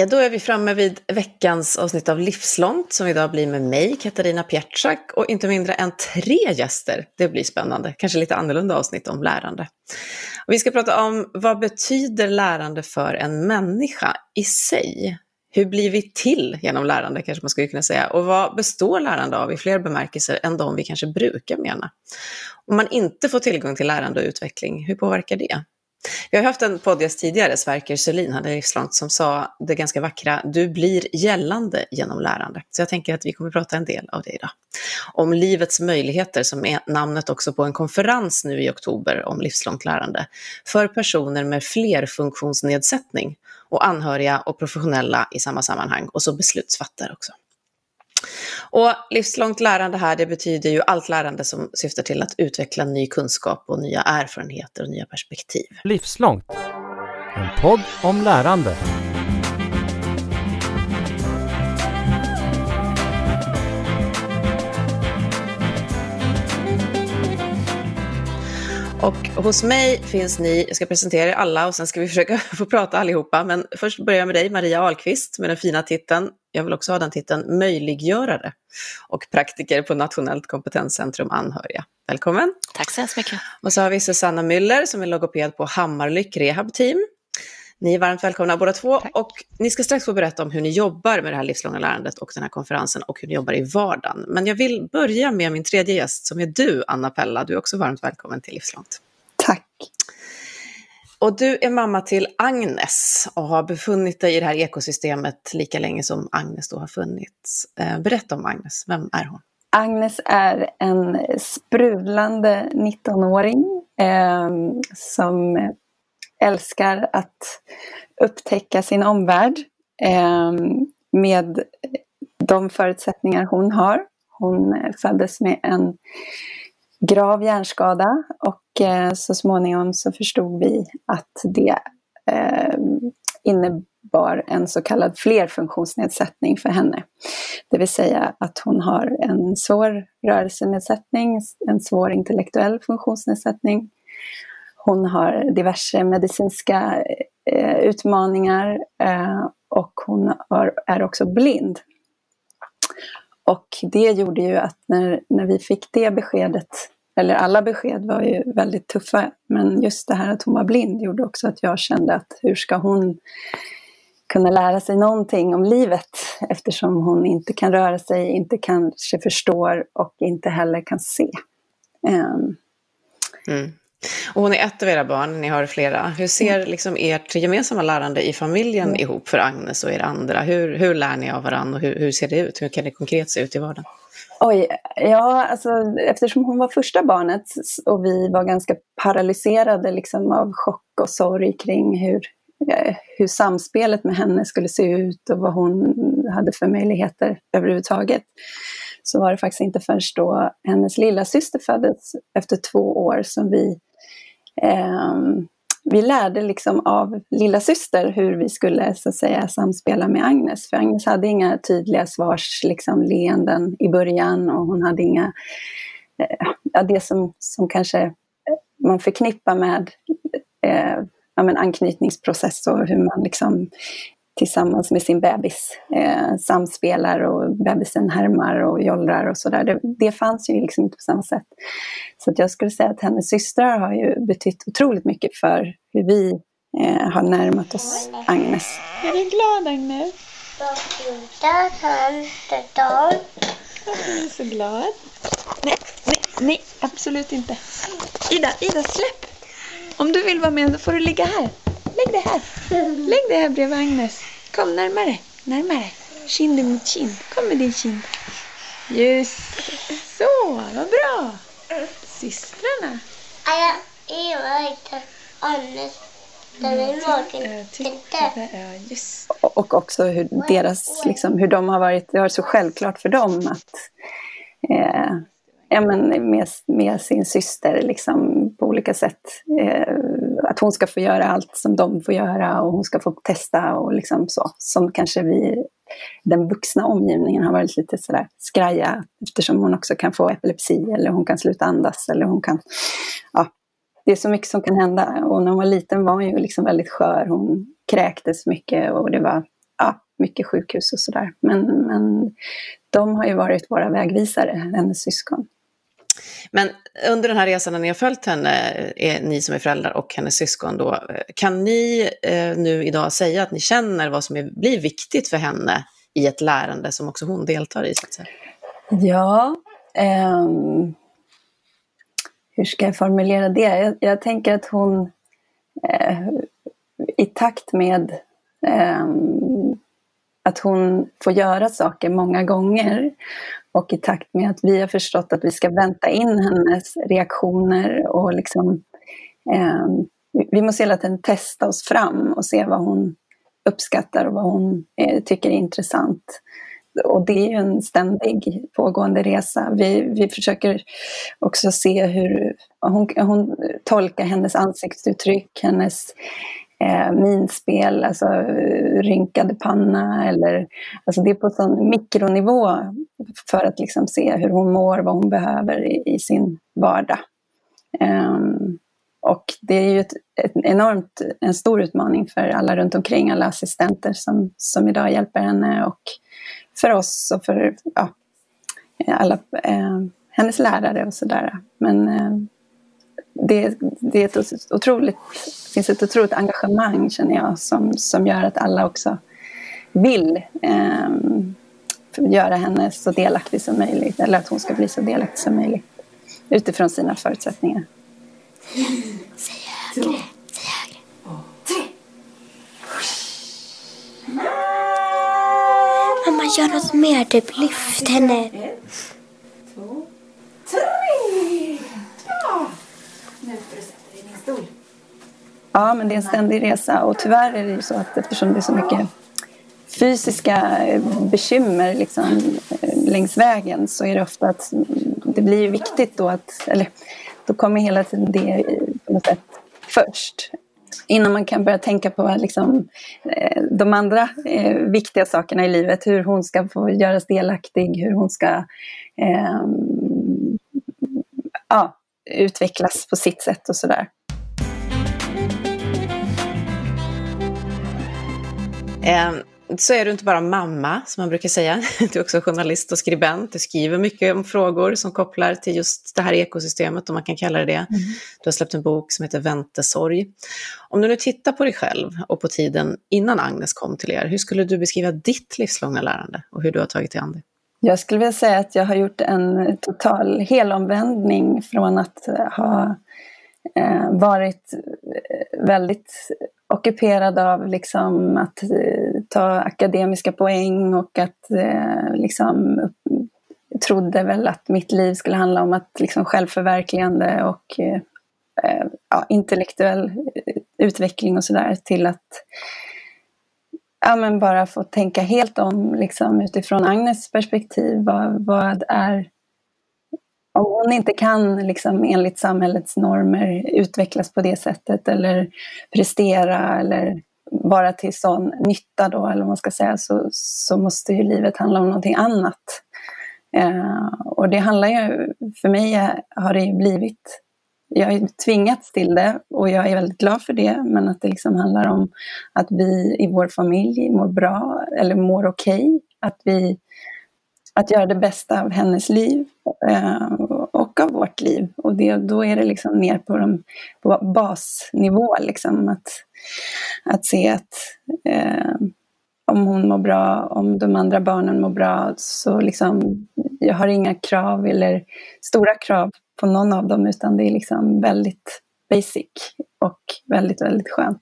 Ja, då är vi framme vid veckans avsnitt av Livslångt som idag blir med mig, Katarina Pietschak och inte mindre än tre gäster. Det blir spännande, kanske lite annorlunda avsnitt om lärande. Och vi ska prata om vad betyder lärande för en människa i sig? Hur blir vi till genom lärande kanske man skulle kunna säga? Och vad består lärande av i fler bemärkelser än de vi kanske brukar mena? Om man inte får tillgång till lärande och utveckling, hur påverkar det? Vi har haft en poddgäst tidigare, Sverker Sörlin, hade livslångt, som sa det ganska vackra, du blir gällande genom lärande. Så jag tänker att vi kommer prata en del av det idag. Om livets möjligheter, som är namnet också på en konferens nu i oktober om livslångt lärande, för personer med flerfunktionsnedsättning och anhöriga och professionella i samma sammanhang, och så beslutsfattare också. Och livslångt lärande här, det betyder ju allt lärande som syftar till att utveckla ny kunskap och nya erfarenheter och nya perspektiv. Livslångt, en podd om lärande. Och hos mig finns ni, jag ska presentera er alla och sen ska vi försöka få prata allihopa, men först börjar jag med dig, Maria Ahlqvist, med den fina titeln, jag vill också ha den titeln, möjliggörare och praktiker på Nationellt kompetenscentrum anhöriga. Välkommen! Tack så hemskt mycket! Och så har vi Susanna Müller som är logoped på Hammarlyck Rehab Team. Ni är varmt välkomna båda två Tack. och ni ska strax få berätta om hur ni jobbar med det här livslånga lärandet och den här konferensen och hur ni jobbar i vardagen. Men jag vill börja med min tredje gäst som är du, Anna Pella. Du är också varmt välkommen till Livslångt. Tack. Och du är mamma till Agnes och har befunnit dig i det här ekosystemet lika länge som Agnes då har funnits. Eh, berätta om Agnes, vem är hon? Agnes är en sprudlande 19-åring eh, som älskar att upptäcka sin omvärld eh, med de förutsättningar hon har. Hon föddes med en grav hjärnskada och eh, så småningom så förstod vi att det eh, innebar en så kallad flerfunktionsnedsättning för henne. Det vill säga att hon har en svår rörelsenedsättning, en svår intellektuell funktionsnedsättning. Hon har diverse medicinska eh, utmaningar eh, och hon är också blind. Och det gjorde ju att när, när vi fick det beskedet, eller alla besked var ju väldigt tuffa, men just det här att hon var blind gjorde också att jag kände att hur ska hon kunna lära sig någonting om livet eftersom hon inte kan röra sig, inte kanske förstår och inte heller kan se. Um. Mm. Och hon är ett av era barn, ni har flera. Hur ser mm. liksom ert gemensamma lärande i familjen mm. ihop för Agnes och er andra? Hur, hur lär ni av varandra och hur, hur ser det ut? Hur kan det konkret se ut i vardagen? Oj, ja, alltså, eftersom hon var första barnet och vi var ganska paralyserade liksom, av chock och sorg kring hur, eh, hur samspelet med henne skulle se ut och vad hon hade för möjligheter överhuvudtaget så var det faktiskt inte förrän då hennes lilla syster föddes efter två år som vi Ehm, vi lärde liksom av lilla syster hur vi skulle så att säga samspela med Agnes. För Agnes hade inga tydliga svars liksom, leenden i början och hon hade inga, eh, det som, som kanske man förknippar med eh, ja, men anknytningsprocess och hur man liksom tillsammans med sin bebis eh, samspelar och bebisen härmar och jollrar och sådär. Det, det fanns ju liksom inte på samma sätt. Så att jag skulle säga att hennes systrar har ju betytt otroligt mycket för hur vi eh, har närmat oss Agnes. Är du glad Agnes? Jag är så glad. Nej, nej, nej, absolut inte. Ida, Ida, släpp! Om du vill vara med så får du ligga här. Lägg dig här. Lägg dig här bredvid Agnes. Kom närmare, närmare. Kind mot kind. Kom med din kind. Just så, vad bra. Systrarna. Eva heter Agnes. Och också hur, deras, liksom, hur de har varit, det har varit så självklart för dem att eh, ja, men med, med sin syster liksom, olika sätt. Eh, att hon ska få göra allt som de får göra och hon ska få testa och liksom så. Som kanske vi, den vuxna omgivningen har varit lite sådär skraja eftersom hon också kan få epilepsi eller hon kan sluta andas eller hon kan, ja, det är så mycket som kan hända. Och när hon var liten var hon ju liksom väldigt skör, hon kräktes mycket och det var, ja, mycket sjukhus och sådär. Men, men de har ju varit våra vägvisare, hennes syskon. Men under den här resan när ni har följt henne, eh, är ni som är föräldrar och hennes syskon då, eh, kan ni eh, nu idag säga att ni känner vad som är, blir viktigt för henne i ett lärande som också hon deltar i? Så att säga? Ja, um, hur ska jag formulera det? Jag, jag tänker att hon eh, i takt med eh, att hon får göra saker många gånger och i takt med att vi har förstått att vi ska vänta in hennes reaktioner och liksom eh, vi måste hela tiden testa oss fram och se vad hon uppskattar och vad hon eh, tycker är intressant och det är ju en ständig pågående resa. Vi, vi försöker också se hur hon, hon tolkar hennes ansiktsuttryck, hennes eh, minspel, alltså eh, rynkade panna eller alltså det är på sån mikronivå för att liksom se hur hon mår, vad hon behöver i, i sin vardag. Um, och det är ju ett, ett, enormt, en stor utmaning för alla runt omkring, alla assistenter som, som idag hjälper henne och för oss och för ja, alla eh, hennes lärare och sådär. Men eh, det, det, är ett otroligt, finns ett otroligt engagemang känner jag som, som gör att alla också vill eh, göra henne så delaktig som möjligt eller att hon ska bli så delaktig som möjligt utifrån sina förutsättningar. Säg högre. Mamma, gör något mer. Typ lyft henne. Ett, två, tre. Ja. Nu får du sätta dig i stol. Ja, men det är en ständig resa och tyvärr är det ju så att eftersom det är så mycket fysiska eh, bekymmer liksom, eh, längs vägen så är det ofta att det blir viktigt då att, eller då kommer hela tiden det eh, på något sätt först innan man kan börja tänka på liksom, de andra eh, viktiga sakerna i livet. Hur hon ska få göras delaktig, hur hon ska eh, ja, utvecklas på sitt sätt och sådär. Um så är du inte bara mamma, som man brukar säga. Du är också journalist och skribent. Du skriver mycket om frågor som kopplar till just det här ekosystemet, om man kan kalla det det. Mm. Du har släppt en bok som heter Väntesorg. Om du nu tittar på dig själv och på tiden innan Agnes kom till er, hur skulle du beskriva ditt livslånga lärande och hur du har tagit dig an det? Jag skulle vilja säga att jag har gjort en total helomvändning från att eh, ha eh, varit eh, väldigt ockuperad av liksom att ta akademiska poäng och att liksom trodde väl att mitt liv skulle handla om att liksom självförverkligande och ja, intellektuell utveckling och sådär till att ja, men bara få tänka helt om liksom, utifrån Agnes perspektiv. Vad, vad är om hon inte kan liksom, enligt samhällets normer utvecklas på det sättet eller prestera eller vara till sån nytta då, eller vad man ska säga, så, så måste ju livet handla om någonting annat. Eh, och det handlar ju, för mig har det ju blivit, jag har tvingats till det och jag är väldigt glad för det, men att det liksom handlar om att vi i vår familj mår bra eller mår okej, okay, att vi att göra det bästa av hennes liv eh, och av vårt liv. Och det, då är det liksom ner på, de, på basnivå, liksom, att, att se att eh, om hon mår bra, om de andra barnen mår bra, så liksom, jag har inga krav eller stora krav på någon av dem, utan det är liksom väldigt basic och väldigt, väldigt skönt.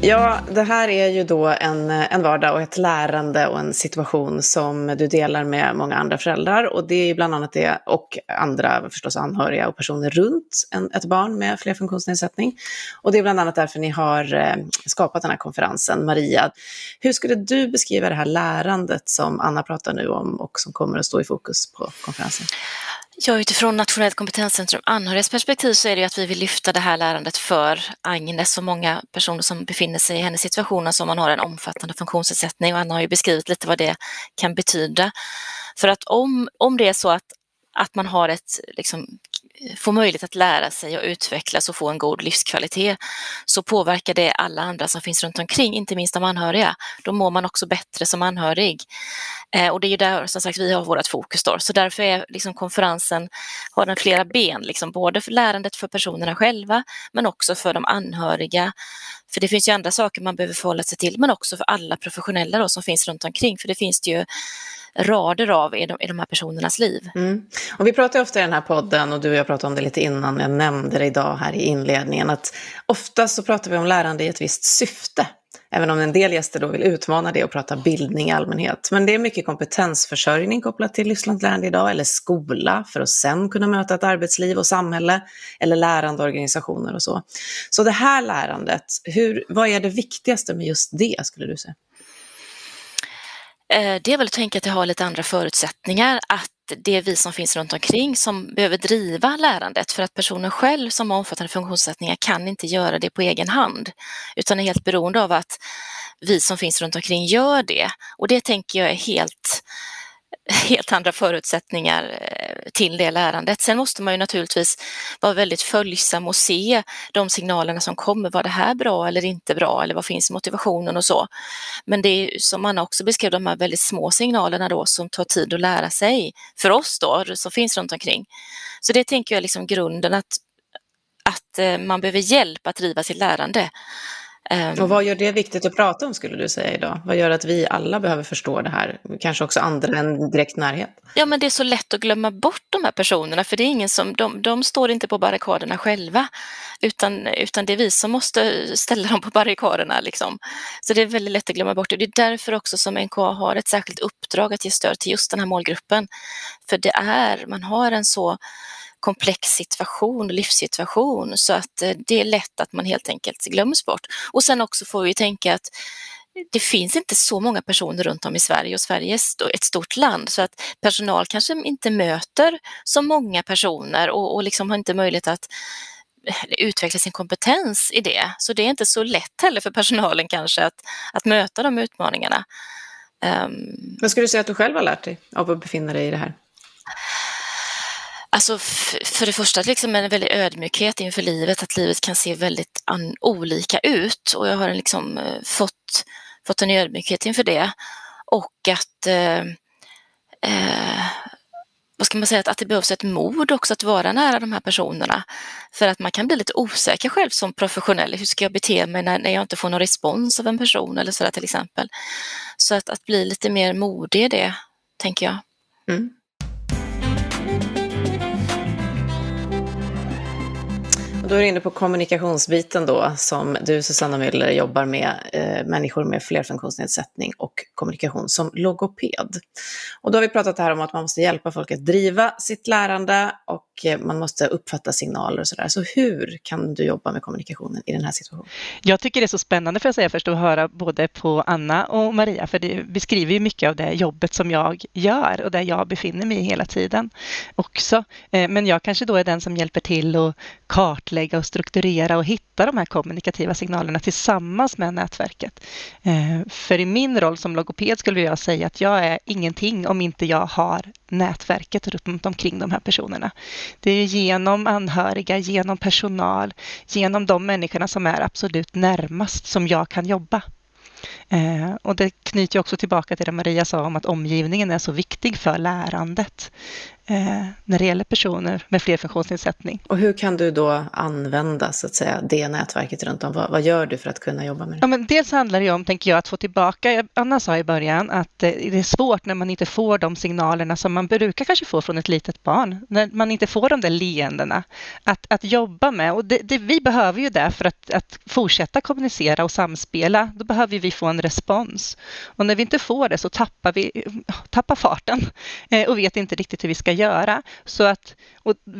Ja, det här är ju då en, en vardag och ett lärande och en situation som du delar med många andra föräldrar. Och det är ju bland annat det, och andra förstås anhöriga och personer runt en, ett barn med flerfunktionsnedsättning. Och det är bland annat därför ni har eh, skapat den här konferensen. Maria, hur skulle du beskriva det här lärandet som Anna pratar nu om och som kommer att stå i fokus på konferensen? Ja, utifrån Nationellt kompetenscentrum anhörigas perspektiv så är det ju att vi vill lyfta det här lärandet för Agnes och många personer som befinner sig i hennes situation, alltså om man har en omfattande funktionsnedsättning och Anna har ju beskrivit lite vad det kan betyda. För att om, om det är så att, att man har ett liksom, får möjlighet att lära sig och utvecklas och få en god livskvalitet så påverkar det alla andra som finns runt omkring, inte minst de anhöriga. Då mår man också bättre som anhörig. Eh, och det är ju där som sagt vi har vårt fokus då. Så därför är liksom konferensen, har den flera ben, liksom både för lärandet för personerna själva men också för de anhöriga. För det finns ju andra saker man behöver förhålla sig till men också för alla professionella då, som finns runt omkring. För det finns det ju rader av i de, i de här personernas liv. Mm. Och vi pratar ofta i den här podden, och du och jag pratade om det lite innan, jag nämnde det idag här i inledningen, att ofta så pratar vi om lärande i ett visst syfte. Även om en del gäster då vill utmana det och prata bildning i allmänhet. Men det är mycket kompetensförsörjning kopplat till livslångt lärande idag, eller skola för att sen kunna möta ett arbetsliv och samhälle, eller lärande organisationer och så. Så det här lärandet, hur, vad är det viktigaste med just det skulle du säga? Eh, det är väl att tänka att det har lite andra förutsättningar, att det är vi som finns runt omkring som behöver driva lärandet för att personen själv som har omfattande funktionsnedsättningar kan inte göra det på egen hand utan är helt beroende av att vi som finns runt omkring gör det. Och det tänker jag är helt helt andra förutsättningar eh, till det lärandet. Sen måste man ju naturligtvis vara väldigt följsam och se de signalerna som kommer. Var det här bra eller inte bra? Eller vad finns motivationen och så? Men det är som Anna också beskrev, de här väldigt små signalerna då som tar tid att lära sig för oss då, som finns runt omkring. Så det tänker jag är liksom grunden att, att eh, man behöver hjälp att driva sitt lärande. Ehm. Och vad gör det viktigt att prata om skulle du säga idag? Vad gör att vi alla behöver förstå det här? Kanske också andra än direkt närhet? Ja, men det är så lätt att glömma bort de här personerna för det är ingen som, de, de står inte på barrikaderna själva utan, utan det är vi som måste ställa dem på barrikaderna. Liksom. Så det är väldigt lätt att glömma bort det. Det är därför också som NKA har ett särskilt uppdrag att ge stöd till just den här målgruppen. För det är, man har en så komplex situation, livssituation så att eh, det är lätt att man helt enkelt glöms bort. Och sen också får vi tänka att det finns inte så många personer runt om i Sverige och Sverige är ett stort land så att personal kanske inte möter så många personer och, och liksom har inte möjlighet att eh, utveckla sin kompetens i det. Så det är inte så lätt heller för personalen kanske att, att möta de utmaningarna. Ehm. Um, Vad skulle du säga att du själv har lärt dig av att befinna dig i det här? Alltså för det första liksom en väldig ödmjukhet inför livet, att livet kan se väldigt olika ut och jag har liksom eh, fått, fått en ödmjukhet inför det. Och att eh, eh, vad ska man säga, att, att det behövs ett mod också att vara nära de här personerna. För att man kan bli lite osäker själv som professionell. Hur ska jag bete mig när, när jag inte får någon respons av en person eller sådär till exempel. Så att, att bli lite mer modig i det, tänker jag. Mm. Då är du inne på kommunikationsbiten då, som du Susanna Müller jobbar med eh, människor med flerfunktionsnedsättning och kommunikation som logoped. Och då har vi pratat här om att man måste hjälpa folk att driva sitt lärande och eh, man måste uppfatta signaler och sådär. Så hur kan du jobba med kommunikationen i den här situationen? Jag tycker det är så spännande för att säga först att höra både på Anna och Maria, för det beskriver ju mycket av det jobbet som jag gör och där jag befinner mig hela tiden också. Eh, men jag kanske då är den som hjälper till att kartlägga och strukturera och hitta de här kommunikativa signalerna tillsammans med nätverket. Eh, för i min roll som logoped skulle jag säga att jag är ingenting om inte jag har nätverket runt omkring de här personerna. Det är genom anhöriga, genom personal, genom de människorna som är absolut närmast som jag kan jobba. Eh, och det knyter också tillbaka till det Maria sa om att omgivningen är så viktig för lärandet när det gäller personer med flerfunktionsnedsättning. Och hur kan du då använda så att säga, det nätverket runt om? Vad, vad gör du för att kunna jobba med det? Ja, men dels handlar det om, tänker jag, att få tillbaka, Anna sa i början, att eh, det är svårt när man inte får de signalerna som man brukar kanske få från ett litet barn, när man inte får de där leendena att, att jobba med. Och det, det, vi behöver ju det för att, att fortsätta kommunicera och samspela. Då behöver vi få en respons. Och när vi inte får det så tappar vi tappar farten eh, och vet inte riktigt hur vi ska göra. Så att,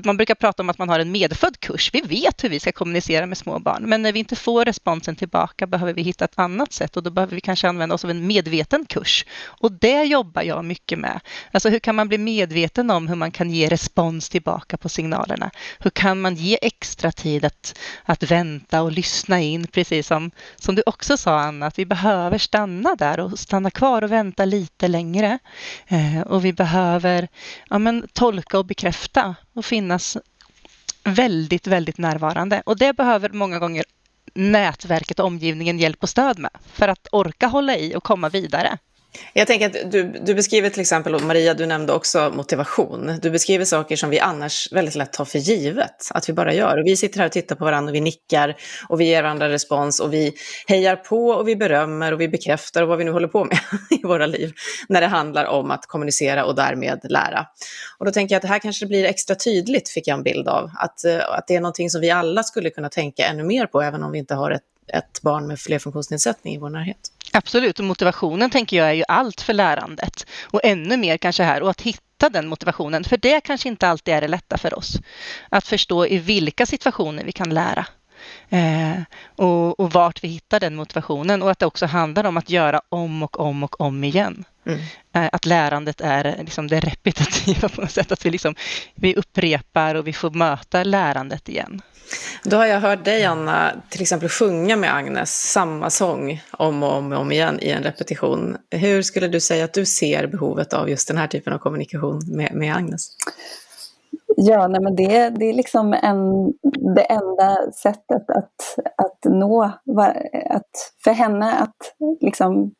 man brukar prata om att man har en medfödd kurs. Vi vet hur vi ska kommunicera med små barn, men när vi inte får responsen tillbaka behöver vi hitta ett annat sätt och då behöver vi kanske använda oss av en medveten kurs. Och det jobbar jag mycket med. Alltså hur kan man bli medveten om hur man kan ge respons tillbaka på signalerna? Hur kan man ge extra tid att, att vänta och lyssna in, precis som, som du också sa Anna, att vi behöver stanna där och stanna kvar och vänta lite längre. Eh, och vi behöver ja, men, tolka och bekräfta och finnas väldigt, väldigt närvarande. Och det behöver många gånger nätverket och omgivningen hjälp och stöd med för att orka hålla i och komma vidare. Jag tänker att du, du beskriver till exempel, och Maria, du nämnde också motivation. Du beskriver saker som vi annars väldigt lätt tar för givet att vi bara gör. Och vi sitter här och tittar på varandra och vi nickar och vi ger varandra respons och vi hejar på och vi berömmer och vi bekräftar och vad vi nu håller på med i våra liv när det handlar om att kommunicera och därmed lära. Och då tänker jag att det här kanske blir extra tydligt, fick jag en bild av, att, eh, att det är någonting som vi alla skulle kunna tänka ännu mer på, även om vi inte har ett, ett barn med flerfunktionsnedsättning i vår närhet. Absolut, och motivationen tänker jag är ju allt för lärandet. Och ännu mer kanske här, och att hitta den motivationen. För det kanske inte alltid är det lätta för oss. Att förstå i vilka situationer vi kan lära. Eh, och, och, vart vi hittar den motivationen och att det också handlar om att göra om och om och om igen. Mm. Eh, att lärandet är liksom det repetitiva på något sätt, att vi, liksom, vi upprepar och vi får möta lärandet igen. Då har jag hört dig, Anna, till exempel sjunga med Agnes samma sång om och om, och om igen i en repetition. Hur skulle du säga att du ser behovet av just den här typen av kommunikation med, med Agnes? Ja, nej men det, det är liksom en, det enda sättet att, att nå, att för henne att liksom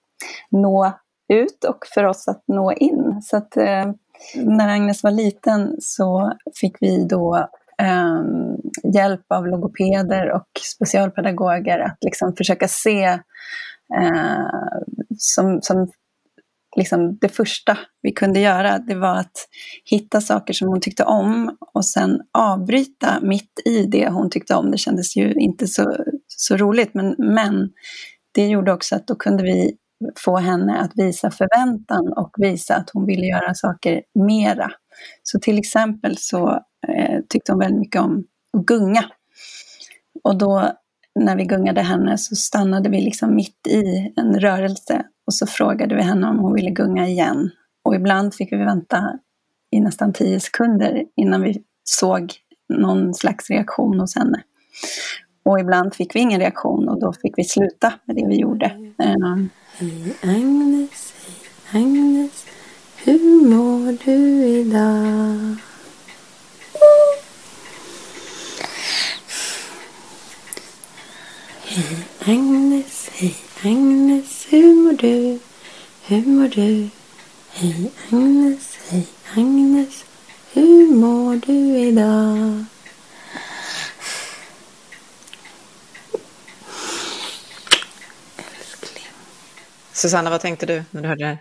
nå ut och för oss att nå in. Så att eh, när Agnes var liten så fick vi då eh, hjälp av logopeder och specialpedagoger att liksom försöka se eh, som, som liksom det första vi kunde göra, det var att hitta saker som hon tyckte om och sen avbryta mitt i det hon tyckte om. Det kändes ju inte så, så roligt, men, men det gjorde också att då kunde vi få henne att visa förväntan och visa att hon ville göra saker mera. Så till exempel så eh, tyckte hon väldigt mycket om att gunga. Och då när vi gungade henne så stannade vi liksom mitt i en rörelse och så frågade vi henne om hon ville gunga igen. Och ibland fick vi vänta i nästan tio sekunder innan vi såg någon slags reaktion hos henne. Och ibland fick vi ingen reaktion och då fick vi sluta med det vi gjorde. Ehm. Hej Agnes, hej Agnes, hur mår du idag? Hej Agnes, hej Agnes, hur mår du? Hur mår du? Hej Agnes, hej Agnes, hur mår du idag? Susanna, vad tänkte du när du hörde det här?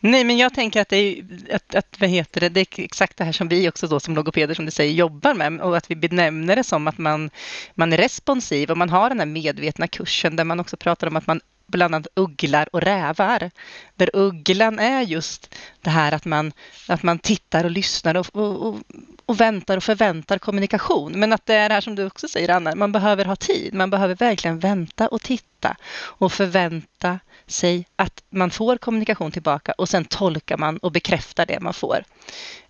Nej, men jag tänker att det är, att, att, vad heter det, det är exakt det här som vi också då som logopeder, som du säger, jobbar med och att vi benämner det som att man, man är responsiv och man har den här medvetna kursen där man också pratar om att man bland annat ugglar och rävar. Där ugglan är just det här att man, att man tittar och lyssnar och, och, och, och väntar och förväntar kommunikation. Men att det är det här som du också säger, Anna, man behöver ha tid. Man behöver verkligen vänta och titta och förvänta sig att man får kommunikation tillbaka och sen tolkar man och bekräftar det man får.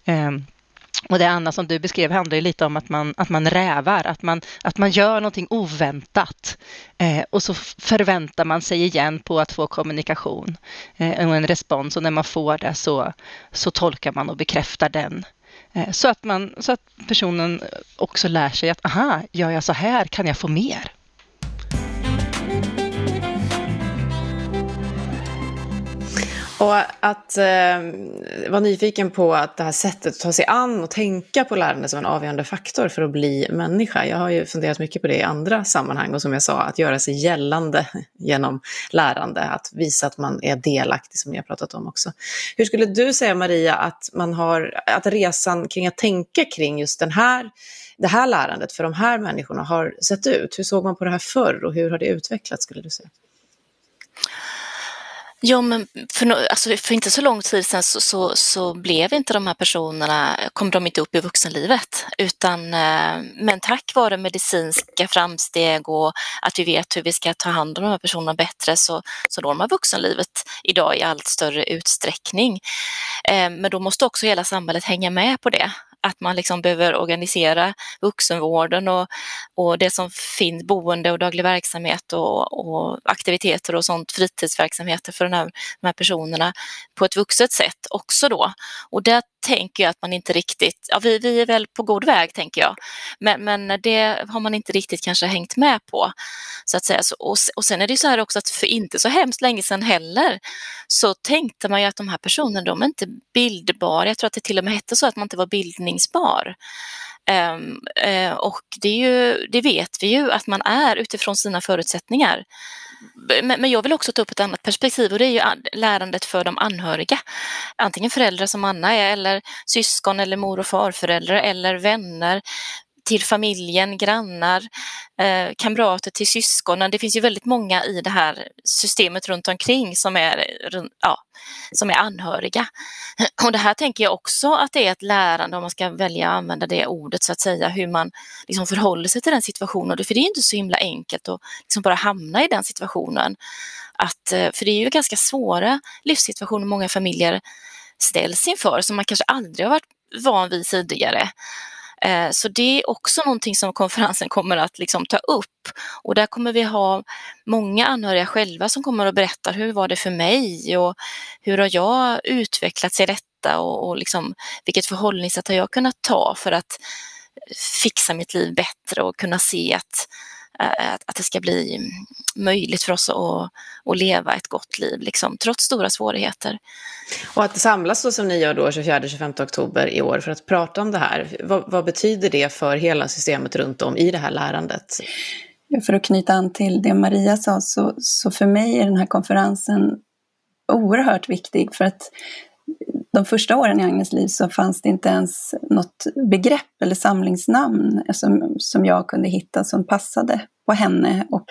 Um, och det Anna som du beskrev handlar ju lite om att man, att man rävar, att man, att man gör någonting oväntat. Eh, och så förväntar man sig igen på att få kommunikation eh, och en respons och när man får det så, så tolkar man och bekräftar den. Eh, så, att man, så att personen också lär sig att aha, gör jag så här kan jag få mer. Och att eh, vara nyfiken på att det här sättet att ta sig an och tänka på lärande som en avgörande faktor för att bli människa. Jag har ju funderat mycket på det i andra sammanhang och som jag sa, att göra sig gällande genom lärande, att visa att man är delaktig som ni har pratat om också. Hur skulle du säga Maria att, man har, att resan kring att tänka kring just den här, det här lärandet för de här människorna har sett ut? Hur såg man på det här förr och hur har det utvecklats skulle du säga? Ja, men för, alltså för inte så lång tid sedan så, så, så, blev inte de här personerna, kom de inte upp i vuxenlivet, utan eh, men tack vare medicinska framsteg och att vi vet hur vi ska ta hand om de här personerna bättre så, så når man vuxenlivet idag i allt större utsträckning. Eh, men då måste också hela samhället hänga med på det att man liksom behöver organisera vuxenvården och, och det som finns, boende och daglig verksamhet och, och aktiviteter och sånt, fritidsverksamheter för den här, de här personerna på ett vuxet sätt också då. Och där tänker jag att man inte riktigt, ja vi, vi är väl på god väg tänker jag, men, men det har man inte riktigt kanske hängt med på. Så att säga. Så, och, och sen är det så här också att för inte så hemskt länge sedan heller så tänkte man ju att de här personerna de är inte bildbara, jag tror att det till och med hette så att man inte var bildning bildningsbar. Um, ehm, uh, eh, och det, ju, det, vet vi ju att man är utifrån sina förutsättningar. Men, men, jag vill också ta upp ett annat perspektiv och det är ju lärandet för de anhöriga. Antingen föräldrar som Anna är eller syskon eller mor och farföräldrar eller vänner till familjen, grannar, eh, kamrater till syskonen. Det finns ju väldigt många i det här systemet runt omkring som är, ja, som är anhöriga. Och det här tänker jag också att det är ett lärande, om man ska välja att använda det ordet så att säga, hur man liksom förhåller sig till den situationen. För det är inte så himla enkelt att liksom bara hamna i den situationen. Att, eh, för det är ju ganska svåra livssituationer många familjer ställs inför som man kanske aldrig har varit van vid tidigare. Eh, så det är också någonting som konferensen kommer att liksom ta upp. Och där kommer vi ha många anhöriga själva som kommer att berätta hur var det för mig? Och hur har jag utvecklats i detta? Och, och liksom, vilket förhållningssätt har jag kunnat ta för att fixa mitt liv bättre och kunna se att Eh, att, det ska bli möjligt för oss att, att leva ett gott liv, liksom, trots stora svårigheter. Och att samlas då som ni gör då 24-25 oktober i år för att prata om det här, vad, vad, betyder det för hela systemet runt om i det här lärandet? För att knyta an till det Maria sa, så, så för mig är den här konferensen oerhört viktig för att de första åren i Agnes liv så fanns det inte ens något begrepp eller samlingsnamn som, som jag kunde hitta som passade på henne. Och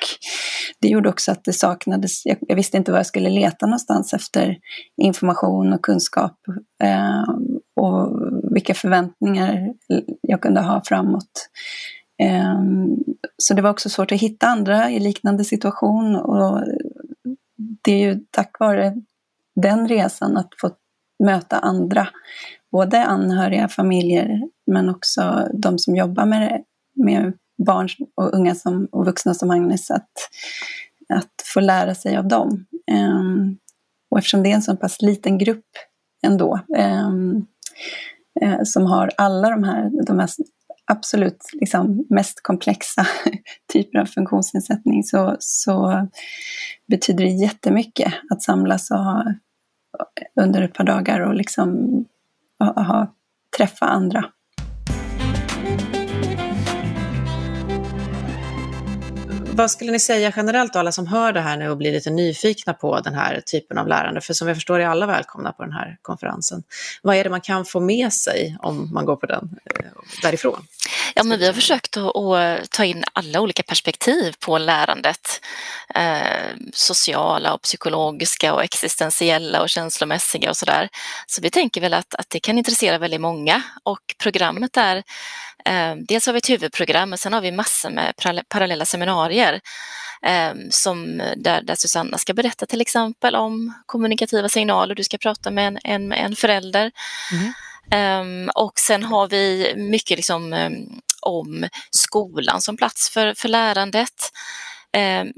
det gjorde också att det saknades, jag, jag visste inte var jag skulle leta någonstans efter information och kunskap eh, och vilka förväntningar jag kunde ha framåt. Eh, så det var också svårt att hitta andra i liknande situation och det är ju tack vare den resan att få möta andra, både anhöriga, familjer, men också de som jobbar med, med barn och unga som, och vuxna som Agnes, att, att få lära sig av dem. Um, och eftersom det är en så pass liten grupp ändå, um, uh, som har alla de här, de här absolut liksom mest komplexa typer av funktionsnedsättning, så, så betyder det jättemycket att samlas och ha under ett par dagar och liksom ha, träffa andra. Vad skulle ni säga generellt då, alla som hör det här nu och blir lite nyfikna på den här typen av lärande? För som jag förstår är alla välkomna på den här konferensen. Vad är det man kan få med sig om man går på den eh, därifrån? Ja, men vi har försökt att, ta in alla olika perspektiv på lärandet. Eh, sociala och psykologiska och existentiella och känslomässiga och sådär. Så vi tänker väl att, att det kan intressera väldigt många och programmet är dels har vi ett huvudprogram men sen har vi massor med parallella seminarier eh, som där, där Susanna ska berätta till exempel om kommunikativa signaler, du ska prata med en, en, en förälder. Mm. Um, och sen har vi mycket liksom, um, om skolan som plats för, för lärandet. Um,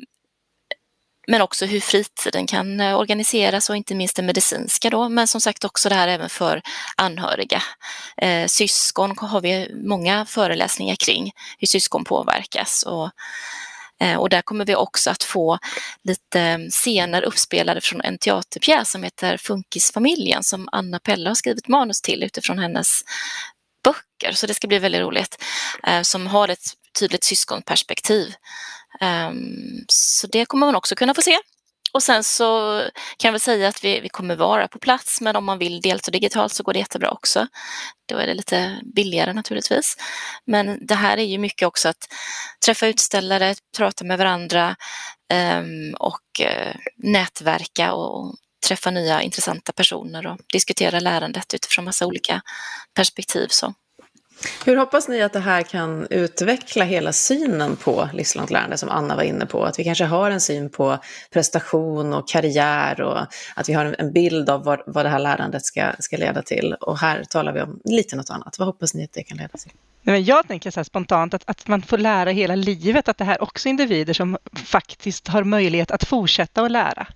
men också hur fritiden kan eh, organiseras och inte minst det medicinska då, men som sagt också det här även för anhöriga. Eh, syskon har vi många föreläsningar kring, hur syskon påverkas och Eh, och där kommer vi också att få lite mm, scener uppspelade från en teaterpjäs som heter Funkisfamiljen som Anna Pelle har skrivit manus till utifrån hennes böcker. Så det ska bli väldigt roligt. Eh, som har ett tydligt syskonperspektiv. Ehm, så det kommer man också kunna få se. Och sen så kan jag väl säga att vi, vi kommer vara på plats, men om man vill delta digitalt så går det jättebra också. Då är det lite billigare naturligtvis. Men det här är ju mycket också att träffa utställare, prata med varandra um, och uh, nätverka och träffa nya intressanta personer och diskutera lärandet utifrån massa olika perspektiv. Så. Hur hoppas ni att det här kan utveckla hela synen på livslångt lärande som Anna var inne på? Att vi kanske har en syn på prestation och karriär och att vi har en bild av vad, vad det här lärandet ska, ska leda till. Och här talar vi om lite något annat. Vad hoppas ni att det kan leda till? Men jag tänker så spontant att, att man får lära hela livet, att det här också är individer som faktiskt har möjlighet att fortsätta att lära.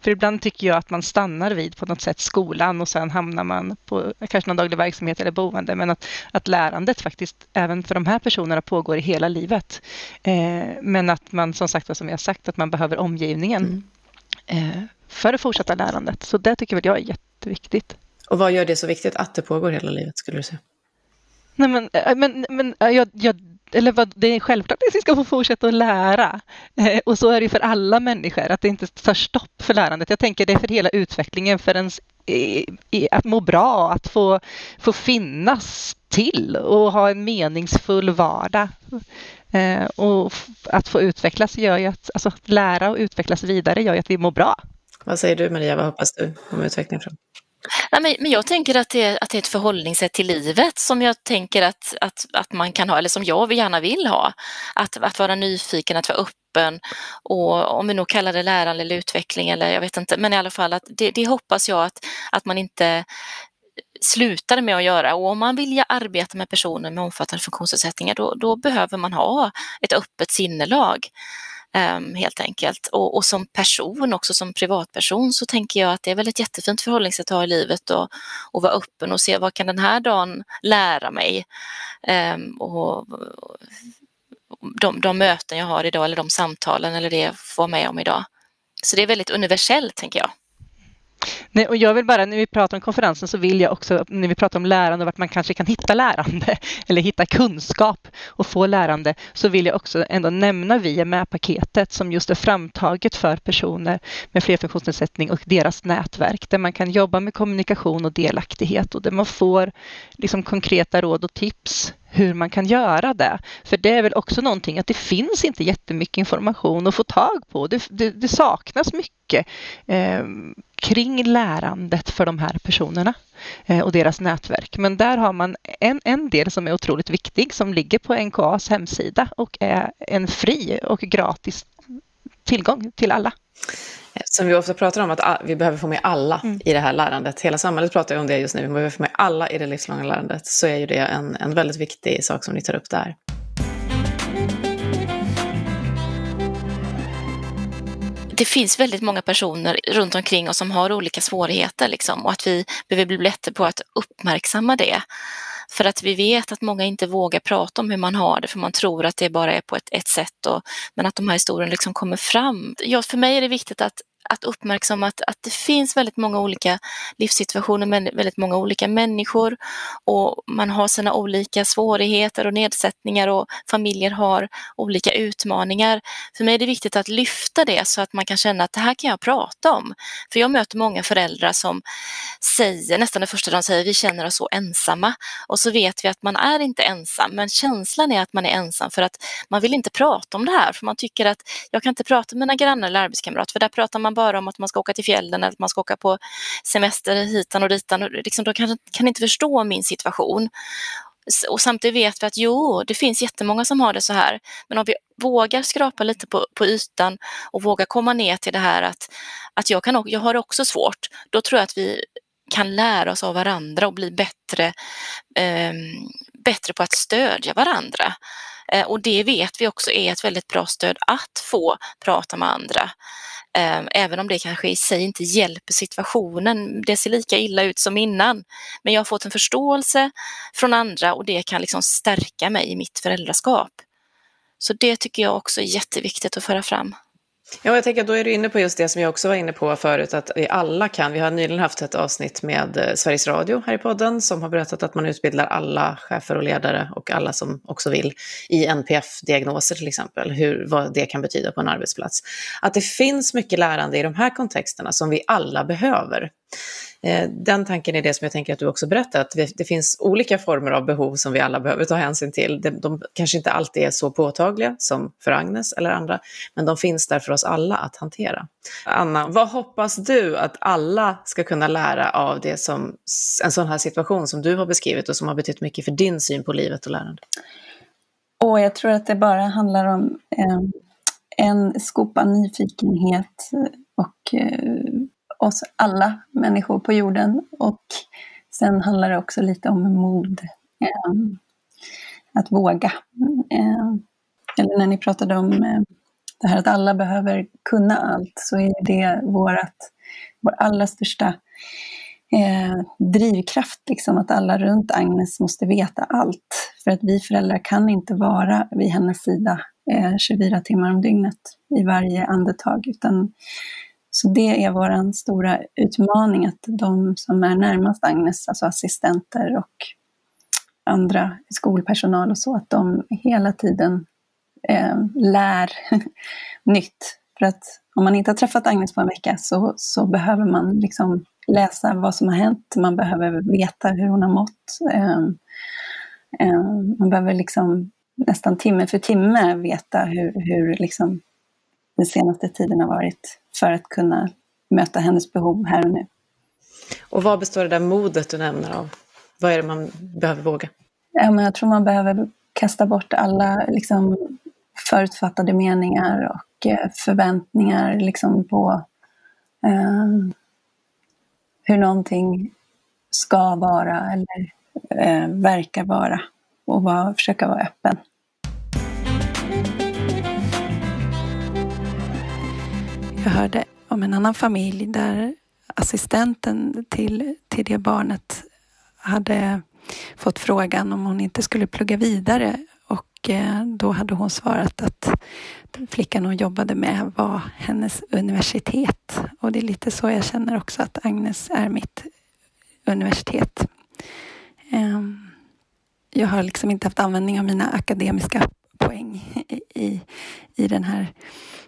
För ibland tycker jag att man stannar vid på något sätt skolan och sen hamnar man på kanske någon daglig verksamhet eller boende, men att, att lärandet faktiskt även för de här personerna pågår i hela livet. Eh, men att man som sagt, som jag sagt, att man behöver omgivningen mm. eh, för det fortsatta lärandet. Så det tycker väl jag är jätteviktigt. Och vad gör det så viktigt att det pågår hela livet, skulle du säga? Nej, men, eh, men, men eh, jag, jag, eller vad, det är självklart att vi ska få fortsätta att lära. Eh, och så är det för alla människor, att det inte tar stopp för lärandet. Jag tänker det är för hela utvecklingen, för ens i, i, att må bra, att få, få finnas till och ha en meningsfull vardag. Eh, och att få utvecklas gör ju att, alltså att lära och utvecklas vidare gör ju att vi mår bra. Vad säger du Maria, vad hoppas du om utvecklingen? Nej, men jag tänker att det, är, att det är ett förhållningssätt till livet som jag tänker att, att, att man kan ha, eller som jag gärna vill ha. Att, att vara nyfiken, att vara öppen och om vi nog kallar det lärande eller utveckling eller jag vet inte, men i alla fall att det, det hoppas jag att, att man inte slutar med att göra och om man vill arbeta med personer med omfattande funktionsnedsättningar då, då behöver man ha ett öppet sinnelag. Um, helt enkelt. Och, och, som person också, som privatperson, så tänker jag att det är väl ett jättefint förhållningssätt att ha i livet och, och vara öppen och se vad kan den här dagen lära mig? Um, och, de, de möten jag har idag eller de samtalen eller det jag får med om idag. Så det är väldigt universellt, tänker jag. Nej, och jag vill bara, när vi pratar om konferensen så vill jag också, när vi pratar om lärande och vart man kanske kan hitta lärande eller hitta kunskap och få lärande, så vill jag också ändå nämna via med-paketet som just är framtaget för personer med flerfunktionsnedsättning och deras nätverk, där man kan jobba med kommunikation och delaktighet och där man får liksom konkreta råd och tips hur man kan göra det. För det är väl också någonting att det finns inte jättemycket information att få tag på. Det, det, det saknas mycket eh, kring lärandet för de här personerna eh, och deras nätverk. Men där har man en, en del som är otroligt viktig som ligger på NKAs hemsida och är en fri och gratis tillgång till alla. Som vi ofta pratar om, att vi behöver få med alla mm. i det här lärandet. Hela samhället pratar ju om det just nu, vi behöver få med alla i det livslånga lärandet. Så är ju det en, en väldigt viktig sak som ni tar upp där. det finns väldigt många personer runt omkring oss som har olika svårigheter liksom, och att vi behöver bli bättre på att uppmärksamma det. För att vi vet att många inte vågar prata om hur man har det för man tror att det bara är på ett, ett sätt. Och, men att de här historierna liksom kommer fram. Ja, för mig är det viktigt att att uppmärksamma att, att det finns väldigt många olika livssituationer med väldigt många olika människor och man har sina olika svårigheter och nedsättningar och familjer har olika utmaningar. För mig är det viktigt att lyfta det så att man kan känna att det här kan jag prata om. För jag möter många föräldrar som säger, nästan det första de säger, vi känner oss så ensamma. Och så vet vi att man är inte ensam, men känslan är att man är ensam för att man vill inte prata om det här, för man tycker att jag kan inte prata med mina grannar eller arbetskamrater, för där pratar man bara om att man ska åka till fjällen eller att man ska åka på semester hitan och ditan. Och liksom, de kan, kan inte förstå min situation. Och samtidigt vet vi att jo, det finns jättemånga som har det så här. Men om vi vågar skrapa lite på, på ytan och vågar komma ner till det här att, att jag, kan, jag har det också svårt, då tror jag att vi kan lära oss av varandra och bli bättre, eh, bättre på att stödja varandra. Eh, och det vet vi också är ett väldigt bra stöd att få prata med andra. Ehm, även om det kanske i sig inte hjälper situationen. Det ser lika illa ut som innan. Men jag har fått en förståelse från andra och det kan liksom stärka mig i mitt föräldraskap. Så det tycker jag också är jätteviktigt att föra fram. Ja, jag tänker att då är du inne på just det som jag också var inne på förut, att vi alla kan. Vi har nyligen haft ett avsnitt med eh, Sveriges Radio här i podden som har berättat att man utbildar alla chefer och ledare och alla som också vill i NPF-diagnoser till exempel, hur, vad det kan betyda på en arbetsplats. Att det finns mycket lärande i de här kontexterna som vi alla behöver. Eh, den tanken är det som jag tänker att du också berättar, att det- det finns olika former av behov som vi alla behöver ta hänsyn till. De, de kanske inte alltid är så påtagliga som för Agnes eller andra, men de finns där för oss alla att hantera. Anna, vad hoppas du att alla ska kunna lära av det som, en sån här situation som du har beskrivit och som har betytt mycket för din syn på livet och lärande? Och jag tror att det bara handlar om eh, en skopa nyfikenhet och eh, oss alla människor på jorden. Och sen handlar det också lite om mod. Ehm, att våga. Ehm, eller när ni pratade om ehm, det här att alla behöver kunna allt, så är det vårat, vår allra största eh, drivkraft, liksom, att alla runt Agnes måste veta allt. För att vi föräldrar kan inte vara vid hennes sida eh, 24 timmar om dygnet i varje andetag. Utan, så det är vår stora utmaning, att de som är närmast Agnes, alltså assistenter och andra skolpersonal och så, att de hela tiden eh, lär nytt. För att om man inte har träffat Agnes på en vecka så, så behöver man liksom läsa vad som har hänt, man behöver veta hur hon har mått. Eh, eh, man behöver liksom nästan timme för timme veta hur, hur liksom den senaste tiden har varit för att kunna möta hennes behov här och nu. Och vad består det där modet du nämner av? Vad är det man behöver våga? Ja, men jag tror man behöver kasta bort alla liksom, förutfattade meningar och eh, förväntningar liksom, på eh, hur någonting ska vara eller eh, verkar vara och vara, försöka vara öppen. Jag hörde om en annan familj där assistenten till, till det barnet hade fått frågan om hon inte skulle plugga vidare och eh, då hade hon svarat att flickan hon jobbade med var hennes universitet. Och det är lite så jag känner också att Agnes är mitt universitet. Ehm, jag har liksom inte haft användning av mina akademiska poäng i, i, i den här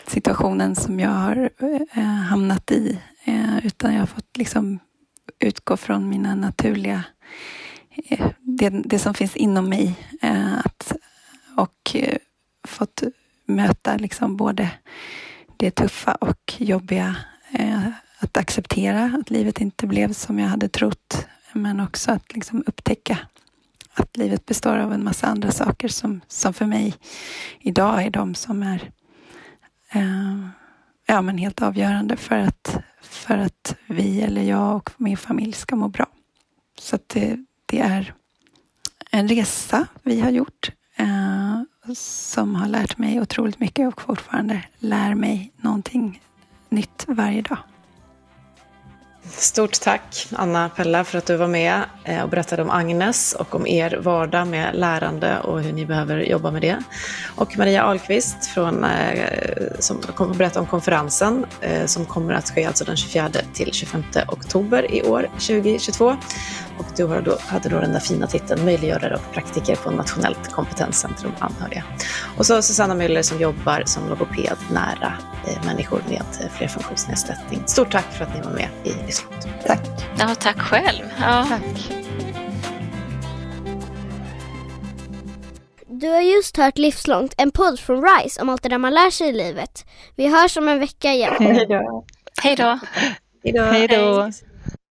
situationen som jag har eh, hamnat i. Eh, utan jag har fått liksom utgå från mina naturliga eh, det, det som finns inom mig. Eh, att, och eh, fått möta liksom både det tuffa och jobbiga. Eh, att acceptera att livet inte blev som jag hade trott. Men också att liksom upptäcka att livet består av en massa andra saker som, som för mig idag är de som är eh, ja, men helt avgörande för att, för att vi eller jag och min familj ska må bra. Så att det, det är en resa vi har gjort eh, som har lärt mig otroligt mycket och fortfarande lär mig någonting nytt varje dag. Stort tack Anna Pella för att du var med eh, och berättade om Agnes och om er vardag med lärande och hur ni behöver jobba med det. Och Maria Ahlqvist från, eh, som kommer att berätta om konferensen eh, som kommer att ske alltså den 24 till 25 oktober i år 2022. Och du har då, hade då den där fina titeln Möjliggörare och praktiker på Nationellt kompetenscentrum anhöriga. Och så Susanna Müller som jobbar som logoped nära eh, människor med eh, flerfunktionsnedsättning. Stort tack för att ni var med i Livslångt. Tack. Ja, tack själv. Ja. Tack. Du har just hört Livslångt, en podd från RISE om allt det där man lär sig i livet. Vi hörs om en vecka igen. Hej då. Hej då. Hej då.